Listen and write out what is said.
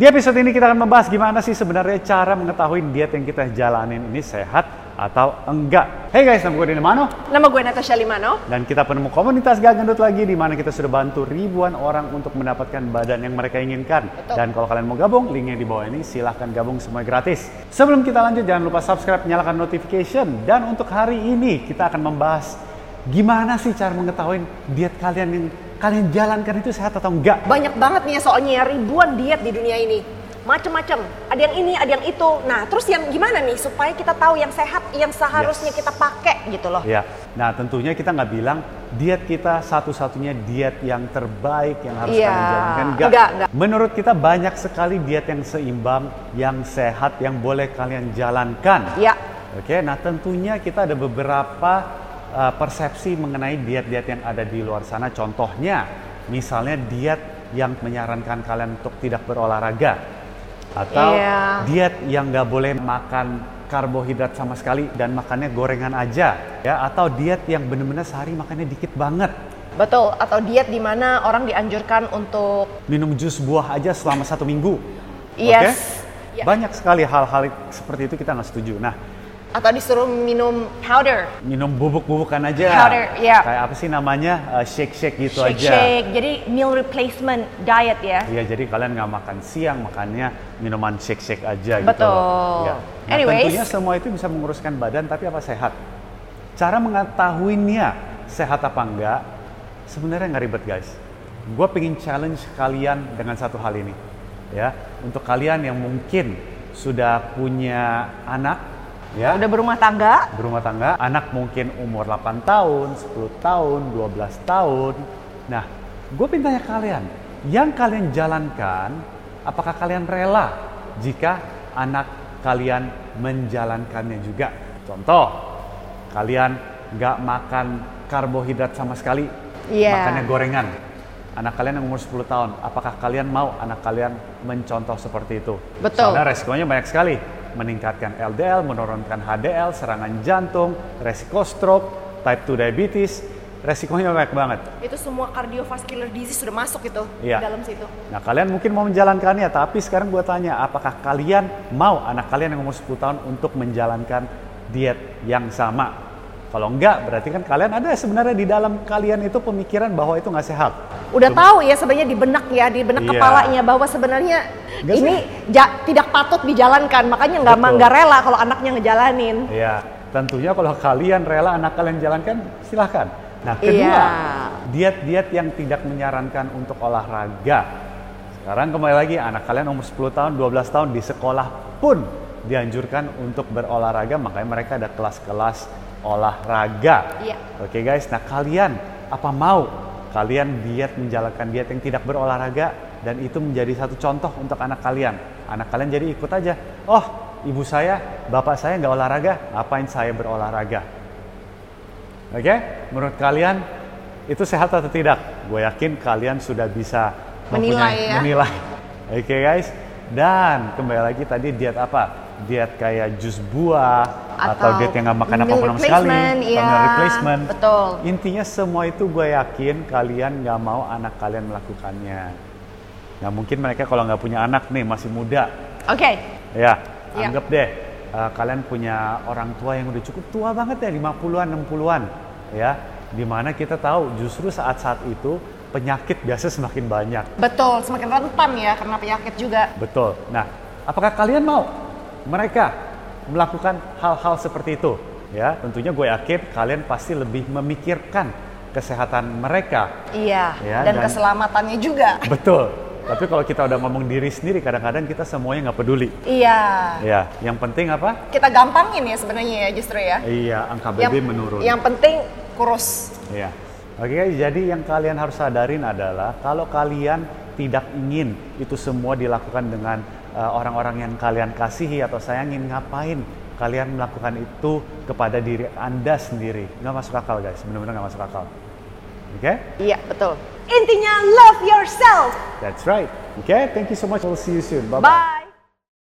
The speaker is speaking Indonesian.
Di episode ini kita akan membahas gimana sih sebenarnya cara mengetahui diet yang kita jalanin ini sehat atau enggak. Hey guys, nama gue Dini Mano Nama gue Natasha Limano. dan kita penemu komunitas Gak Gendut lagi di mana kita sudah bantu ribuan orang untuk mendapatkan badan yang mereka inginkan. Betul. Dan kalau kalian mau gabung, linknya di bawah ini silahkan gabung semua gratis. Sebelum kita lanjut, jangan lupa subscribe, nyalakan notification. Dan untuk hari ini kita akan membahas gimana sih cara mengetahui diet kalian yang kalian jalankan itu sehat atau enggak. Banyak banget nih ya soalnya ya, ribuan diet di dunia ini. Macem-macem. Ada yang ini, ada yang itu. Nah, terus yang gimana nih supaya kita tahu yang sehat, yang seharusnya Yes. kita pakai gitu loh. Ya, nah tentunya kita nggak bilang diet kita satu-satunya diet yang terbaik yang harus Iya. kalian jalankan. Enggak, enggak. Menurut kita banyak sekali diet yang seimbang, yang sehat, yang boleh kalian jalankan. Ya, Oke, nah tentunya kita ada beberapa uh, persepsi mengenai diet-diet yang ada di luar sana. Contohnya, misalnya diet yang menyarankan kalian untuk tidak berolahraga, atau Iya. diet yang nggak boleh makan karbohidrat sama sekali dan makannya gorengan aja, ya, atau diet yang benar-benar sehari makannya dikit banget. betul. Atau diet di mana orang dianjurkan untuk Minum jus buah aja selama satu minggu. Yes. Oke? Ya. Banyak sekali hal-hal seperti itu kita nggak setuju. Nah, atau disuruh minum powder. minum bubuk-bubukan aja. Powder, ya. Kayak apa sih namanya? Uh, shake-shake gitu shake aja. shake. Jadi meal replacement diet ya. Iya, jadi kalian nggak makan siang, makannya minuman shake-shake aja gitu. Betul. loh. Iya. Nah, Anyways. tentunya semua itu bisa menguruskan badan, tapi apa sehat? Cara mengetahuinya sehat apa enggak, sebenarnya nggak ribet guys. Gue pengen challenge kalian dengan satu hal ini. Ya, untuk kalian yang mungkin sudah punya anak, ya, Udah berumah tangga, berumah tangga, anak mungkin umur 8 tahun, 10 tahun, 12 tahun. Nah, gue pengen tanya kalian, yang kalian jalankan, apakah kalian rela jika anak kalian menjalankannya juga? Contoh, kalian nggak makan karbohidrat sama sekali, Iya. makannya gorengan. Anak kalian yang umur 10 tahun, apakah kalian mau anak kalian mencontoh seperti itu? Betul. Soalnya resikonya banyak sekali. Meningkatkan LDL, menurunkan HDL, serangan jantung, resiko stroke, type 2 diabetes, resikonya banyak banget. itu semua cardiovascular disease sudah masuk itu di dalam situ. Nah kalian mungkin mau menjalankannya, tapi sekarang gue tanya, apakah kalian mau anak kalian yang umur 10 tahun untuk menjalankan diet yang sama? Kalau enggak, berarti kan kalian ada sebenarnya di dalam kalian itu pemikiran bahwa itu nggak sehat. Udah tahu ya sebenarnya di benak ya, di benak Iya. kepalanya bahwa sebenarnya Nggak ini ja- tidak patut dijalankan. Makanya nggak nggak rela kalau anaknya ngejalanin. Ya, tentunya kalau kalian rela anak kalian jalankan, silahkan. Nah, kedua, Iya. diet-diet yang tidak menyarankan untuk olahraga. Sekarang kembali lagi, anak kalian umur 10 tahun, 12 tahun di sekolah pun dianjurkan untuk berolahraga, makanya mereka ada kelas-kelas olahraga. Iya. Oke guys, nah kalian apa mau kalian diet menjalankan diet yang tidak berolahraga dan itu menjadi satu contoh untuk anak kalian. Anak kalian jadi ikut aja. Oh, ibu saya, bapak saya nggak olahraga, ngapain saya berolahraga? Oke, menurut kalian itu sehat atau tidak? Gue yakin kalian sudah bisa Menilai ya. menilai. Oke guys, dan kembali lagi tadi diet apa? Diet kayak jus buah atau, Atau diet yang nggak makan apa-apa sama sekali, iya, meal replacement. betul. Intinya semua itu gue yakin kalian nggak mau anak kalian melakukannya. Nah mungkin mereka kalau nggak punya anak nih masih muda, Oke, ya Iya. anggap deh uh, kalian punya orang tua yang udah cukup tua banget ya 50-an 60-an ya di mana kita tahu justru saat-saat itu penyakit biasa semakin banyak betul. Semakin rentan ya karena penyakit juga. betul nah apakah kalian mau mereka melakukan hal-hal seperti itu ya tentunya gue yakin kalian pasti lebih memikirkan kesehatan mereka Iya. Ya, dan, dan- keselamatannya juga. betul tapi kalau kita udah ngomong diri sendiri kadang-kadang kita semuanya nggak peduli Iya. ya yang penting apa Kita gampangin ya sebenarnya ya justru ya. iya angka BB menurun Yang penting kurus. Iya. Oke, guys, jadi yang kalian harus sadarin adalah kalau kalian tidak ingin itu semua dilakukan dengan orang-orang yang kalian kasihi atau sayangin, ngapain kalian melakukan itu kepada diri Anda sendiri? Nggak masuk akal, guys. Benar-benar nggak masuk akal. Oke? Iya, betul. Intinya love yourself. That's right. Oke, thank you so much. We'll see you soon. Bye-bye. Bye.